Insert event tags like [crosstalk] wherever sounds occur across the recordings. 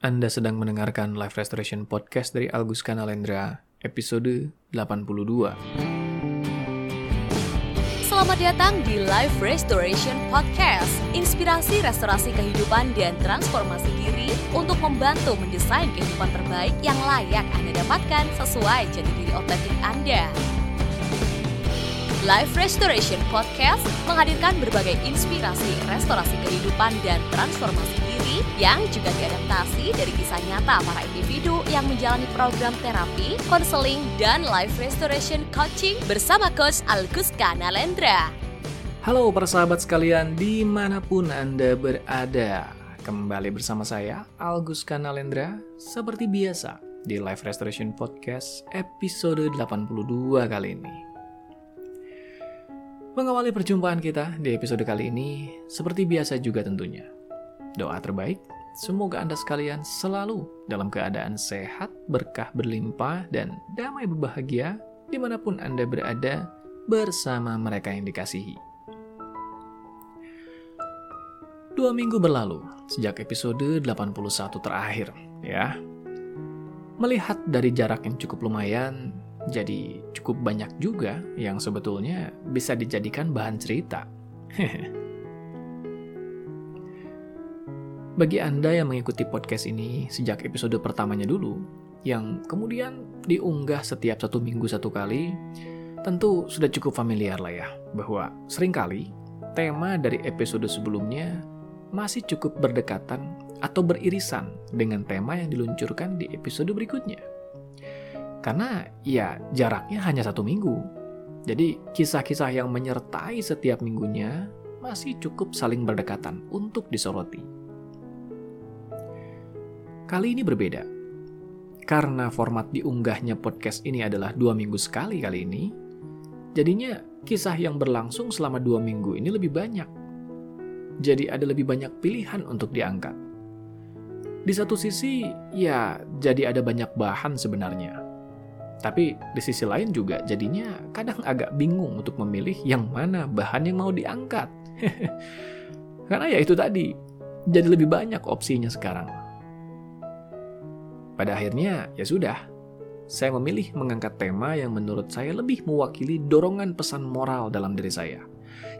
Anda sedang mendengarkan Live Restoration Podcast dari Algus Kanalendra, episode 82. Selamat datang di Life Restoration Podcast. Inspirasi restorasi kehidupan dan transformasi diri untuk membantu mendesain kehidupan terbaik yang layak Anda dapatkan sesuai jati diri otentik Anda. Life Restoration Podcast menghadirkan berbagai inspirasi restorasi kehidupan dan transformasi diri yang juga diadaptasi dari kisah nyata para individu yang menjalani program terapi, konseling, dan life restoration coaching bersama Coach Alguska Nalendra. Halo persahabat sekalian di mana pun Anda berada. Kembali bersama saya, Algus Kanalendra, seperti biasa di Live Restoration Podcast episode 82 kali ini. Mengawali perjumpaan kita di episode kali ini, seperti biasa juga tentunya. Doa terbaik, semoga Anda sekalian selalu dalam keadaan sehat, berkah berlimpah, dan damai berbahagia di mana pun Anda berada bersama mereka yang dikasihi. Dua minggu berlalu, sejak episode 81 terakhir, ya. Melihat dari jarak yang cukup lumayan, jadi cukup banyak juga yang sebetulnya bisa dijadikan bahan cerita. [laughs] Bagi Anda yang mengikuti podcast ini sejak episode pertamanya dulu, yang kemudian diunggah setiap satu minggu satu kali, tentu sudah cukup familiar lah ya, bahwa sering kali tema dari episode sebelumnya masih cukup berdekatan atau beririsan dengan tema yang diluncurkan di episode berikutnya. Karena ya jaraknya hanya satu minggu. Jadi kisah-kisah yang menyertai setiap minggunya masih cukup saling berdekatan untuk disoroti. Kali ini berbeda. Karena format diunggahnya podcast ini adalah dua minggu sekali kali ini, jadinya kisah yang berlangsung selama dua minggu ini lebih banyak. Jadi ada lebih banyak pilihan untuk diangkat. Di satu sisi, ya jadi ada banyak bahan sebenarnya tapi di sisi lain juga jadinya kadang agak bingung untuk memilih yang mana bahan yang mau diangkat. [laughs] Karena ya itu tadi, jadi lebih banyak opsinya sekarang. Pada akhirnya ya sudah, saya memilih mengangkat tema yang menurut saya lebih mewakili dorongan pesan moral dalam diri saya.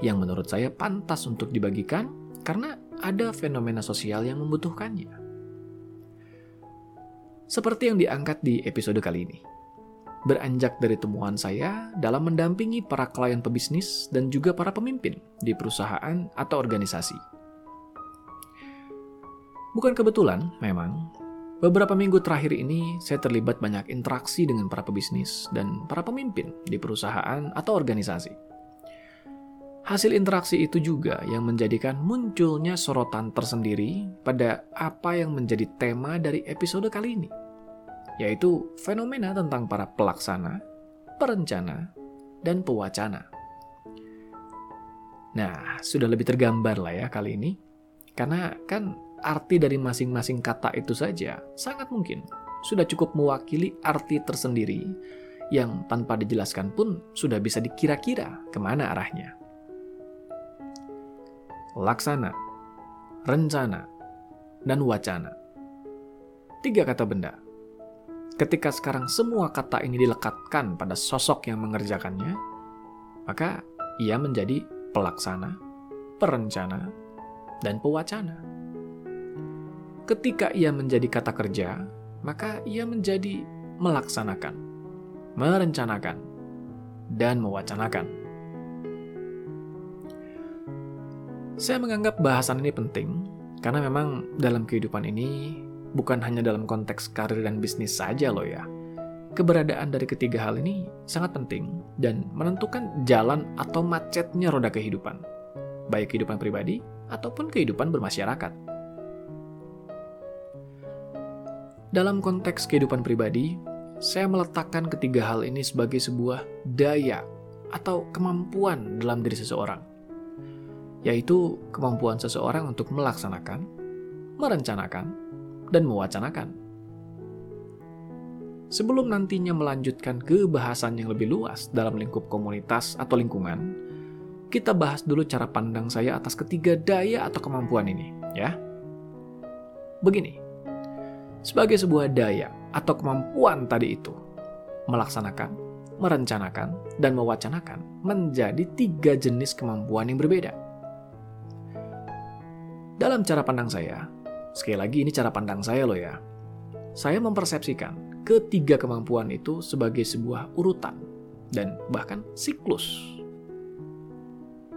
Yang menurut saya pantas untuk dibagikan karena ada fenomena sosial yang membutuhkannya. Seperti yang diangkat di episode kali ini beranjak dari temuan saya dalam mendampingi para klien pebisnis dan juga para pemimpin di perusahaan atau organisasi. Bukan kebetulan, memang, beberapa minggu terakhir ini saya terlibat banyak interaksi dengan para pebisnis dan para pemimpin di perusahaan atau organisasi. Hasil interaksi itu juga yang menjadikan munculnya sorotan tersendiri pada apa yang menjadi tema dari episode kali ini yaitu fenomena tentang para pelaksana, perencana, dan pewacana. Nah, sudah lebih tergambar lah ya kali ini, karena kan arti dari masing-masing kata itu saja sangat mungkin sudah cukup mewakili arti tersendiri yang tanpa dijelaskan pun sudah bisa dikira-kira ke mana arahnya. Laksana, rencana, dan wacana. Tiga kata benda Ketika sekarang semua kata ini dilekatkan pada sosok yang mengerjakannya, maka ia menjadi pelaksana, perencana, dan pewacana. Ketika ia menjadi kata kerja, maka ia menjadi melaksanakan, merencanakan, dan mewacanakan. Saya menganggap bahasan ini penting karena memang dalam kehidupan ini Bukan hanya dalam konteks karir dan bisnis saja loh ya. Keberadaan dari ketiga hal ini sangat penting dan menentukan jalan atau macetnya roda kehidupan, baik kehidupan pribadi ataupun kehidupan bermasyarakat. Dalam konteks kehidupan pribadi, saya meletakkan ketiga hal ini sebagai sebuah daya atau kemampuan dalam diri seseorang, yaitu kemampuan seseorang untuk melaksanakan, merencanakan, dan mewacanakan. Sebelum nantinya melanjutkan ke bahasan yang lebih luas dalam lingkup komunitas atau lingkungan, kita bahas dulu cara pandang saya atas ketiga daya atau kemampuan ini, ya. Begini, sebagai sebuah daya atau kemampuan tadi itu melaksanakan, merencanakan, dan mewacanakan menjadi tiga jenis kemampuan yang berbeda. Dalam cara pandang saya, sekali lagi ini cara pandang saya loh ya, saya mempersepsikan ketiga kemampuan itu sebagai sebuah urutan dan bahkan siklus.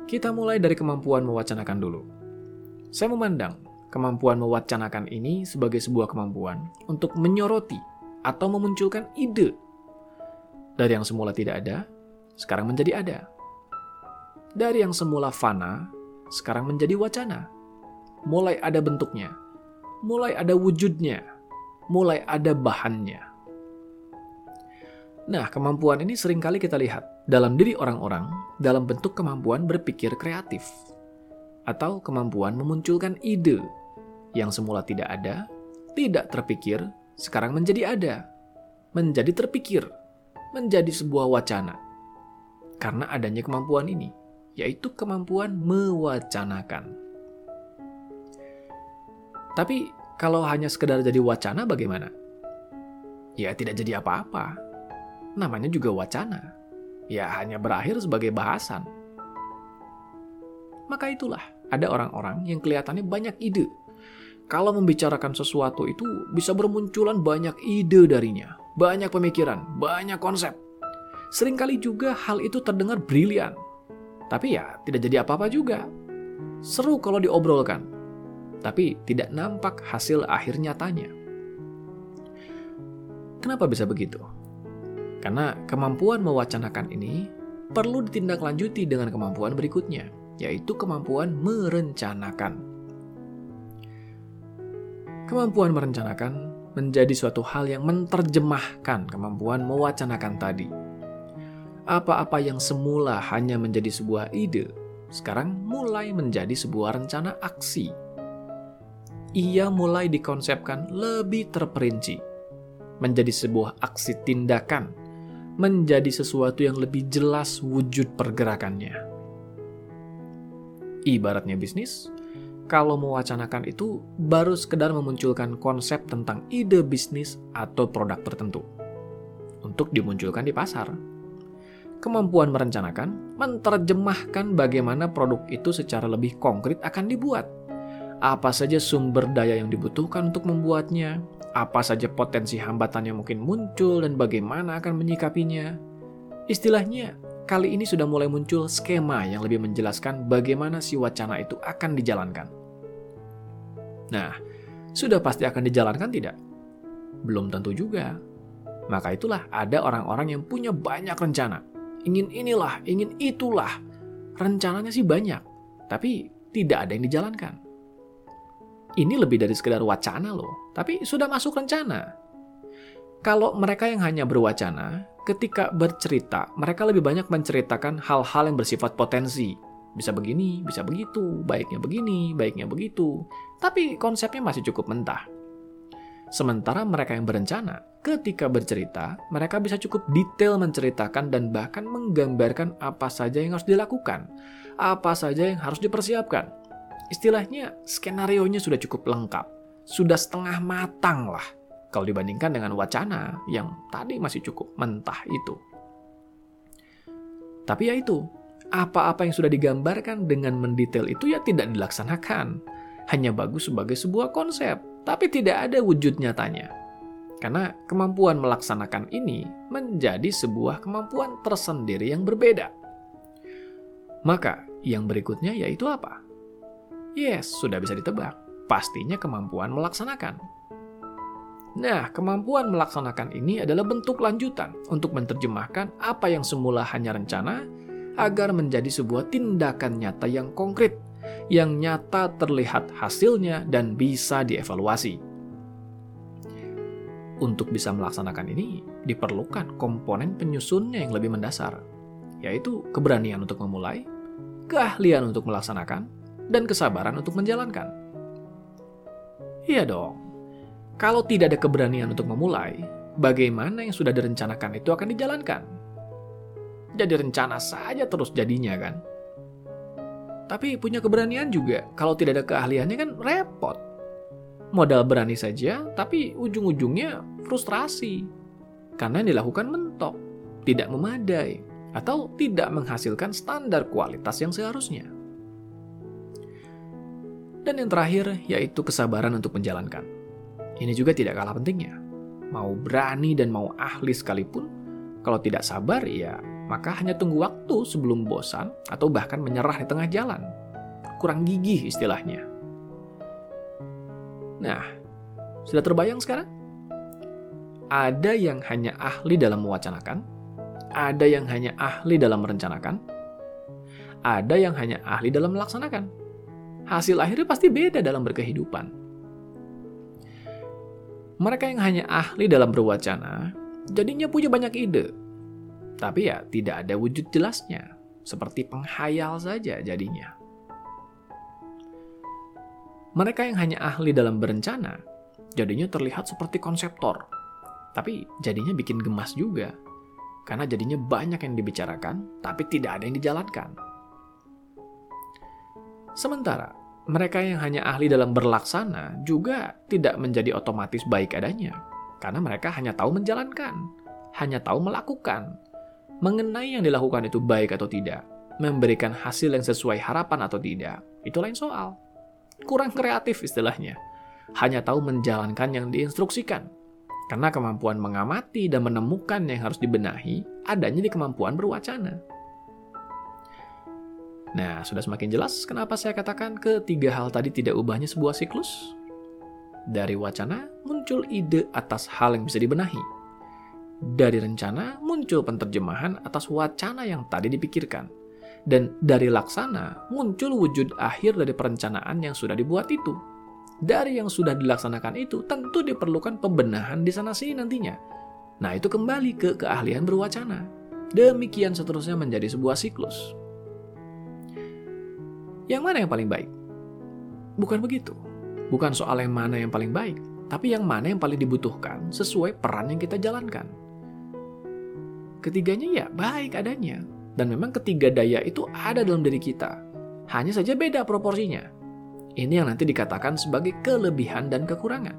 Kita mulai dari kemampuan mewacanakan dulu. Saya memandang kemampuan mewacanakan ini sebagai sebuah kemampuan untuk menyoroti atau memunculkan ide. Dari yang semula tidak ada, sekarang menjadi ada. Dari yang semula fana, sekarang menjadi wacana. Mulai ada bentuknya, mulai ada wujudnya, mulai ada bahannya. Nah, kemampuan ini sering kali kita lihat dalam diri orang-orang dalam bentuk kemampuan berpikir kreatif atau kemampuan memunculkan ide yang semula tidak ada, tidak terpikir, sekarang menjadi ada, menjadi terpikir, menjadi sebuah wacana. Karena adanya kemampuan ini, yaitu kemampuan mewacanakan. Tapi kalau hanya sekedar jadi wacana bagaimana? Ya tidak jadi apa-apa. Namanya juga wacana. Ya hanya berakhir sebagai bahasan. Maka itulah ada orang-orang yang kelihatannya banyak ide. Kalau membicarakan sesuatu itu bisa bermunculan banyak ide darinya. Banyak pemikiran, banyak konsep. Seringkali juga hal itu terdengar brilian. Tapi ya tidak jadi apa-apa juga. Seru kalau diobrolkan, tapi tidak nampak hasil akhir nyatanya. Kenapa bisa begitu? Karena kemampuan mewacanakan ini perlu ditindaklanjuti dengan kemampuan berikutnya, yaitu kemampuan merencanakan. Kemampuan merencanakan menjadi suatu hal yang menerjemahkan kemampuan mewacanakan tadi. Apa-apa yang semula hanya menjadi sebuah ide, sekarang mulai menjadi sebuah rencana aksi ia mulai dikonsepkan lebih terperinci, menjadi sebuah aksi tindakan, menjadi sesuatu yang lebih jelas wujud pergerakannya. Ibaratnya bisnis, kalau mewacanakan itu baru sekedar memunculkan konsep tentang ide bisnis atau produk tertentu untuk dimunculkan di pasar. Kemampuan merencanakan, menerjemahkan bagaimana produk itu secara lebih konkret akan dibuat apa saja sumber daya yang dibutuhkan untuk membuatnya, apa saja potensi hambatan yang mungkin muncul dan bagaimana akan menyikapinya. Istilahnya, kali ini sudah mulai muncul skema yang lebih menjelaskan bagaimana si wacana itu akan dijalankan. Nah, sudah pasti akan dijalankan tidak? Belum tentu juga. Maka itulah ada orang-orang yang punya banyak rencana. Ingin inilah, ingin itulah. Rencananya sih banyak, tapi tidak ada yang dijalankan ini lebih dari sekedar wacana loh, tapi sudah masuk rencana. Kalau mereka yang hanya berwacana, ketika bercerita, mereka lebih banyak menceritakan hal-hal yang bersifat potensi. Bisa begini, bisa begitu, baiknya begini, baiknya begitu. Tapi konsepnya masih cukup mentah. Sementara mereka yang berencana, ketika bercerita, mereka bisa cukup detail menceritakan dan bahkan menggambarkan apa saja yang harus dilakukan, apa saja yang harus dipersiapkan, Istilahnya, skenario-nya sudah cukup lengkap. Sudah setengah matang lah. Kalau dibandingkan dengan wacana yang tadi masih cukup mentah itu. Tapi ya itu, apa-apa yang sudah digambarkan dengan mendetail itu ya tidak dilaksanakan. Hanya bagus sebagai sebuah konsep, tapi tidak ada wujud nyatanya. Karena kemampuan melaksanakan ini menjadi sebuah kemampuan tersendiri yang berbeda. Maka, yang berikutnya yaitu apa? Yes, sudah bisa ditebak. Pastinya kemampuan melaksanakan. Nah, kemampuan melaksanakan ini adalah bentuk lanjutan untuk menerjemahkan apa yang semula hanya rencana agar menjadi sebuah tindakan nyata yang konkret, yang nyata terlihat hasilnya dan bisa dievaluasi. Untuk bisa melaksanakan ini, diperlukan komponen penyusunnya yang lebih mendasar, yaitu keberanian untuk memulai, keahlian untuk melaksanakan, dan kesabaran untuk menjalankan. Iya dong. Kalau tidak ada keberanian untuk memulai, bagaimana yang sudah direncanakan itu akan dijalankan? Jadi rencana saja terus jadinya kan? Tapi punya keberanian juga, kalau tidak ada keahliannya kan repot. Modal berani saja, tapi ujung-ujungnya frustrasi. Karena yang dilakukan mentok, tidak memadai, atau tidak menghasilkan standar kualitas yang seharusnya. Dan yang terakhir yaitu kesabaran untuk menjalankan. Ini juga tidak kalah pentingnya. Mau berani dan mau ahli sekalipun, kalau tidak sabar ya maka hanya tunggu waktu sebelum bosan atau bahkan menyerah di tengah jalan. Kurang gigih istilahnya. Nah, sudah terbayang sekarang? Ada yang hanya ahli dalam mewacanakan, ada yang hanya ahli dalam merencanakan, ada yang hanya ahli dalam melaksanakan. Hasil akhirnya pasti beda dalam berkehidupan. Mereka yang hanya ahli dalam berwacana, jadinya punya banyak ide, tapi ya tidak ada wujud jelasnya, seperti penghayal saja jadinya. Mereka yang hanya ahli dalam berencana, jadinya terlihat seperti konseptor. Tapi jadinya bikin gemas juga, karena jadinya banyak yang dibicarakan, tapi tidak ada yang dijalankan. Sementara, mereka yang hanya ahli dalam berlaksana juga tidak menjadi otomatis baik adanya, karena mereka hanya tahu menjalankan, hanya tahu melakukan, mengenai yang dilakukan itu baik atau tidak, memberikan hasil yang sesuai harapan atau tidak, itu lain soal. Kurang kreatif istilahnya. Hanya tahu menjalankan yang diinstruksikan. Karena kemampuan mengamati dan menemukan yang harus dibenahi adanya di kemampuan berwacana. Nah, sudah semakin jelas kenapa saya katakan ketiga hal tadi tidak ubahnya sebuah siklus? Dari wacana muncul ide atas hal yang bisa dibenahi dari rencana muncul penterjemahan atas wacana yang tadi dipikirkan. Dan dari laksana muncul wujud akhir dari perencanaan yang sudah dibuat itu. Dari yang sudah dilaksanakan itu tentu diperlukan pembenahan di sana sini nantinya. Nah itu kembali ke keahlian berwacana. Demikian seterusnya menjadi sebuah siklus. Yang mana yang paling baik? Bukan begitu. Bukan soal yang mana yang paling baik, tapi yang mana yang paling dibutuhkan sesuai peran yang kita jalankan. Ketiganya ya baik adanya. Dan memang ketiga daya itu ada dalam diri kita. Hanya saja beda proporsinya. Ini yang nanti dikatakan sebagai kelebihan dan kekurangan.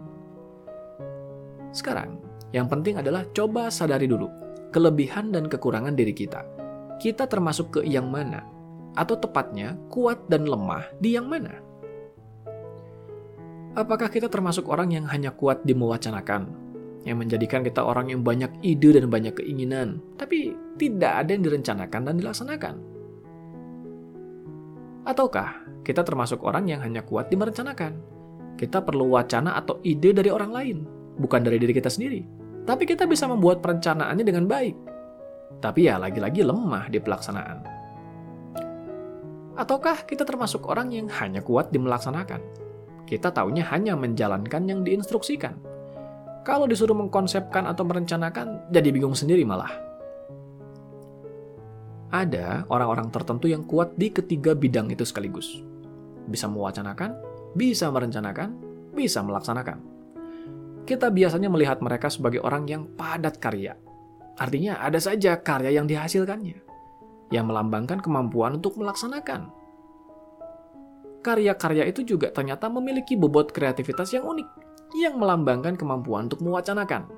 Sekarang, yang penting adalah coba sadari dulu kelebihan dan kekurangan diri kita. Kita termasuk ke yang mana? Atau tepatnya, kuat dan lemah di yang mana? Apakah kita termasuk orang yang hanya kuat di mewacanakan, yang menjadikan kita orang yang banyak ide dan banyak keinginan, tapi tidak ada yang direncanakan dan dilaksanakan. Ataukah kita termasuk orang yang hanya kuat di merencanakan? Kita perlu wacana atau ide dari orang lain, bukan dari diri kita sendiri. Tapi kita bisa membuat perencanaannya dengan baik. Tapi ya lagi-lagi lemah di pelaksanaan. Ataukah kita termasuk orang yang hanya kuat di melaksanakan? Kita taunya hanya menjalankan yang diinstruksikan, kalau disuruh mengkonsepkan atau merencanakan, jadi bingung sendiri malah. Ada orang-orang tertentu yang kuat di ketiga bidang itu sekaligus. Bisa mewacanakan, bisa merencanakan, bisa melaksanakan. Kita biasanya melihat mereka sebagai orang yang padat karya. Artinya ada saja karya yang dihasilkannya, yang melambangkan kemampuan untuk melaksanakan. Karya-karya itu juga ternyata memiliki bobot kreativitas yang unik yang melambangkan kemampuan untuk mewacanakan.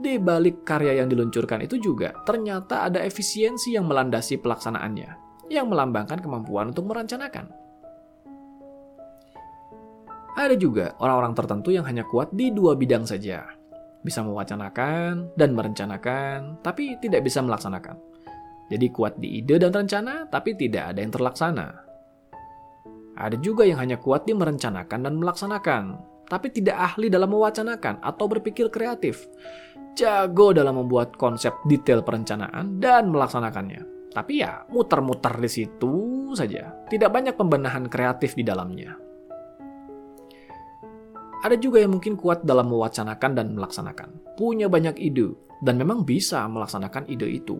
Di balik karya yang diluncurkan itu juga ternyata ada efisiensi yang melandasi pelaksanaannya, yang melambangkan kemampuan untuk merencanakan. Ada juga orang-orang tertentu yang hanya kuat di dua bidang saja, bisa mewacanakan dan merencanakan, tapi tidak bisa melaksanakan. Jadi kuat di ide dan rencana, tapi tidak ada yang terlaksana. Ada juga yang hanya kuat di merencanakan dan melaksanakan, tapi tidak ahli dalam mewacanakan atau berpikir kreatif. Jago dalam membuat konsep detail perencanaan dan melaksanakannya. Tapi ya muter-muter di situ saja. Tidak banyak pembenahan kreatif di dalamnya. Ada juga yang mungkin kuat dalam mewacanakan dan melaksanakan. Punya banyak ide dan memang bisa melaksanakan ide itu.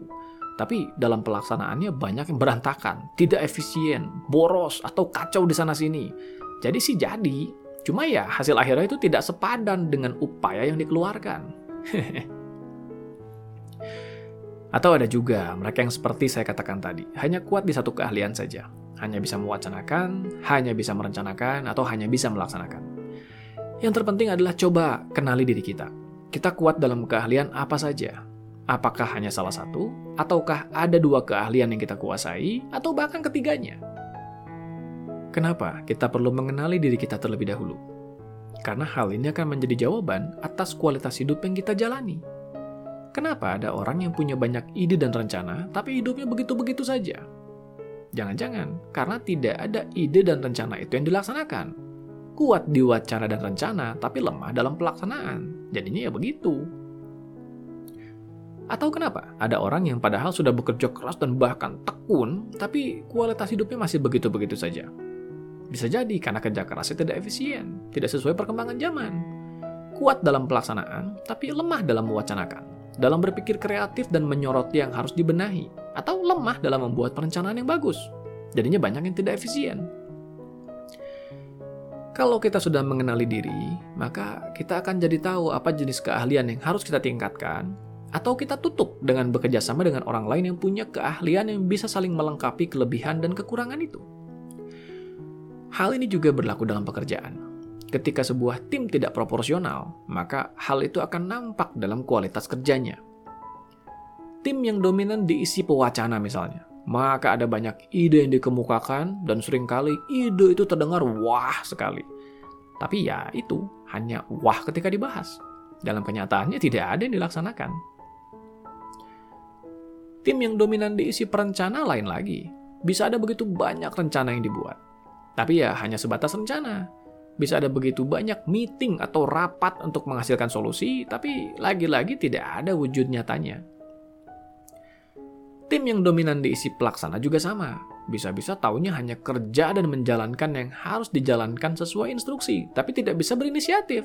Tapi dalam pelaksanaannya banyak yang berantakan, tidak efisien, boros, atau kacau di sana-sini. Jadi sih jadi, Cuma ya hasil akhirnya itu tidak sepadan dengan upaya yang dikeluarkan. [laughs] Atau ada juga mereka yang seperti saya katakan tadi, hanya kuat di satu keahlian saja. Hanya bisa mewacanakan, hanya bisa merencanakan, atau hanya bisa melaksanakan. Yang terpenting adalah coba kenali diri kita. Kita kuat dalam keahlian apa saja. Apakah hanya salah satu, ataukah ada dua keahlian yang kita kuasai, atau bahkan ketiganya? Kenapa kita perlu mengenali diri kita terlebih dahulu? Karena hal ini akan menjadi jawaban atas kualitas hidup yang kita jalani. Kenapa ada orang yang punya banyak ide dan rencana, tapi hidupnya begitu-begitu saja? Jangan-jangan karena tidak ada ide dan rencana itu yang dilaksanakan. Kuat di wacana dan rencana, tapi lemah dalam pelaksanaan. Jadinya ya begitu. Atau kenapa ada orang yang padahal sudah bekerja keras dan bahkan tekun, tapi kualitas hidupnya masih begitu-begitu saja? Bisa jadi karena kerja kerasnya tidak efisien, tidak sesuai perkembangan zaman. Kuat dalam pelaksanaan, tapi lemah dalam mewacanakan dalam berpikir kreatif dan menyoroti yang harus dibenahi, atau lemah dalam membuat perencanaan yang bagus. Jadinya banyak yang tidak efisien. Kalau kita sudah mengenali diri, maka kita akan jadi tahu apa jenis keahlian yang harus kita tingkatkan, atau kita tutup dengan bekerja sama dengan orang lain yang punya keahlian yang bisa saling melengkapi kelebihan dan kekurangan itu. Hal ini juga berlaku dalam pekerjaan. Ketika sebuah tim tidak proporsional, maka hal itu akan nampak dalam kualitas kerjanya. Tim yang dominan diisi pewacana misalnya, maka ada banyak ide yang dikemukakan dan sering kali ide itu terdengar wah sekali. Tapi ya itu hanya wah ketika dibahas. Dalam kenyataannya tidak ada yang dilaksanakan. Tim yang dominan diisi perencana lain lagi. Bisa ada begitu banyak rencana yang dibuat. Tapi ya hanya sebatas rencana bisa ada begitu banyak meeting atau rapat untuk menghasilkan solusi, tapi lagi-lagi tidak ada wujud nyatanya. Tim yang dominan diisi pelaksana juga sama. Bisa-bisa taunya hanya kerja dan menjalankan yang harus dijalankan sesuai instruksi, tapi tidak bisa berinisiatif.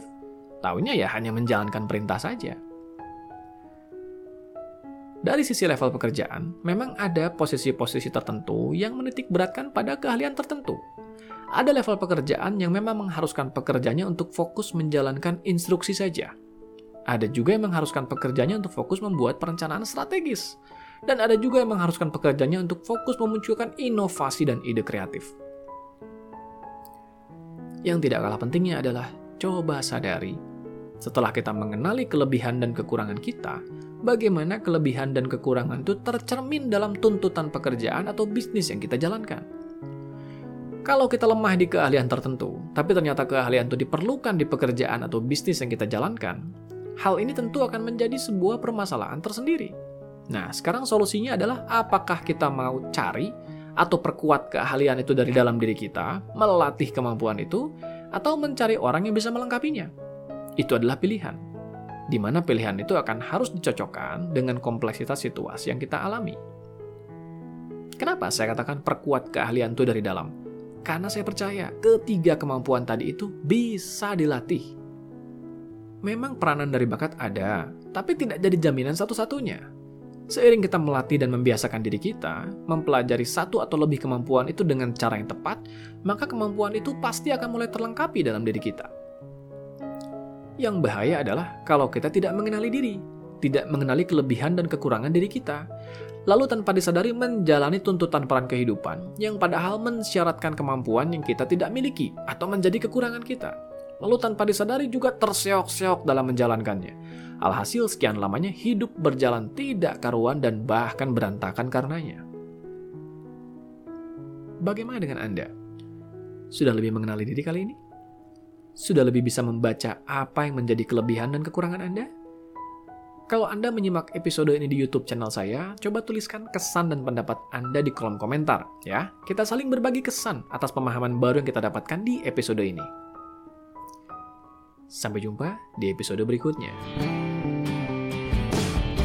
Taunya ya hanya menjalankan perintah saja. Dari sisi level pekerjaan, memang ada posisi-posisi tertentu yang menitik beratkan pada keahlian tertentu. Ada level pekerjaan yang memang mengharuskan pekerjanya untuk fokus menjalankan instruksi saja. Ada juga yang mengharuskan pekerjanya untuk fokus membuat perencanaan strategis. Dan ada juga yang mengharuskan pekerjanya untuk fokus memunculkan inovasi dan ide kreatif. Yang tidak kalah pentingnya adalah coba sadari, setelah kita mengenali kelebihan dan kekurangan kita, bagaimana kelebihan dan kekurangan itu tercermin dalam tuntutan pekerjaan atau bisnis yang kita jalankan. Kalau kita lemah di keahlian tertentu, tapi ternyata keahlian itu diperlukan di pekerjaan atau bisnis yang kita jalankan, hal ini tentu akan menjadi sebuah permasalahan tersendiri. Nah, sekarang solusinya adalah apakah kita mau cari atau perkuat keahlian itu dari dalam diri kita, melatih kemampuan itu, atau mencari orang yang bisa melengkapinya. Itu adalah pilihan. Di mana pilihan itu akan harus dicocokkan dengan kompleksitas situasi yang kita alami. Kenapa saya katakan perkuat keahlian itu dari dalam? Karena saya percaya ketiga kemampuan tadi itu bisa dilatih. Memang peranan dari bakat ada, tapi tidak jadi jaminan satu-satunya. Seiring kita melatih dan membiasakan diri kita, mempelajari satu atau lebih kemampuan itu dengan cara yang tepat, maka kemampuan itu pasti akan mulai terlengkapi dalam diri kita. Yang bahaya adalah kalau kita tidak mengenali diri, tidak mengenali kelebihan dan kekurangan diri kita, lalu tanpa disadari menjalani tuntutan peran kehidupan yang padahal mensyaratkan kemampuan yang kita tidak miliki atau menjadi kekurangan kita. Lalu tanpa disadari juga terseok-seok dalam menjalankannya. Alhasil sekian lamanya hidup berjalan tidak karuan dan bahkan berantakan karenanya. Bagaimana dengan Anda? Sudah lebih mengenali diri kali ini? Sudah lebih bisa membaca apa yang menjadi kelebihan dan kekurangan Anda? Kalau Anda menyimak episode ini di YouTube channel saya, coba tuliskan kesan dan pendapat Anda di kolom komentar, ya. Kita saling berbagi kesan atas pemahaman baru yang kita dapatkan di episode ini. Sampai jumpa di episode berikutnya.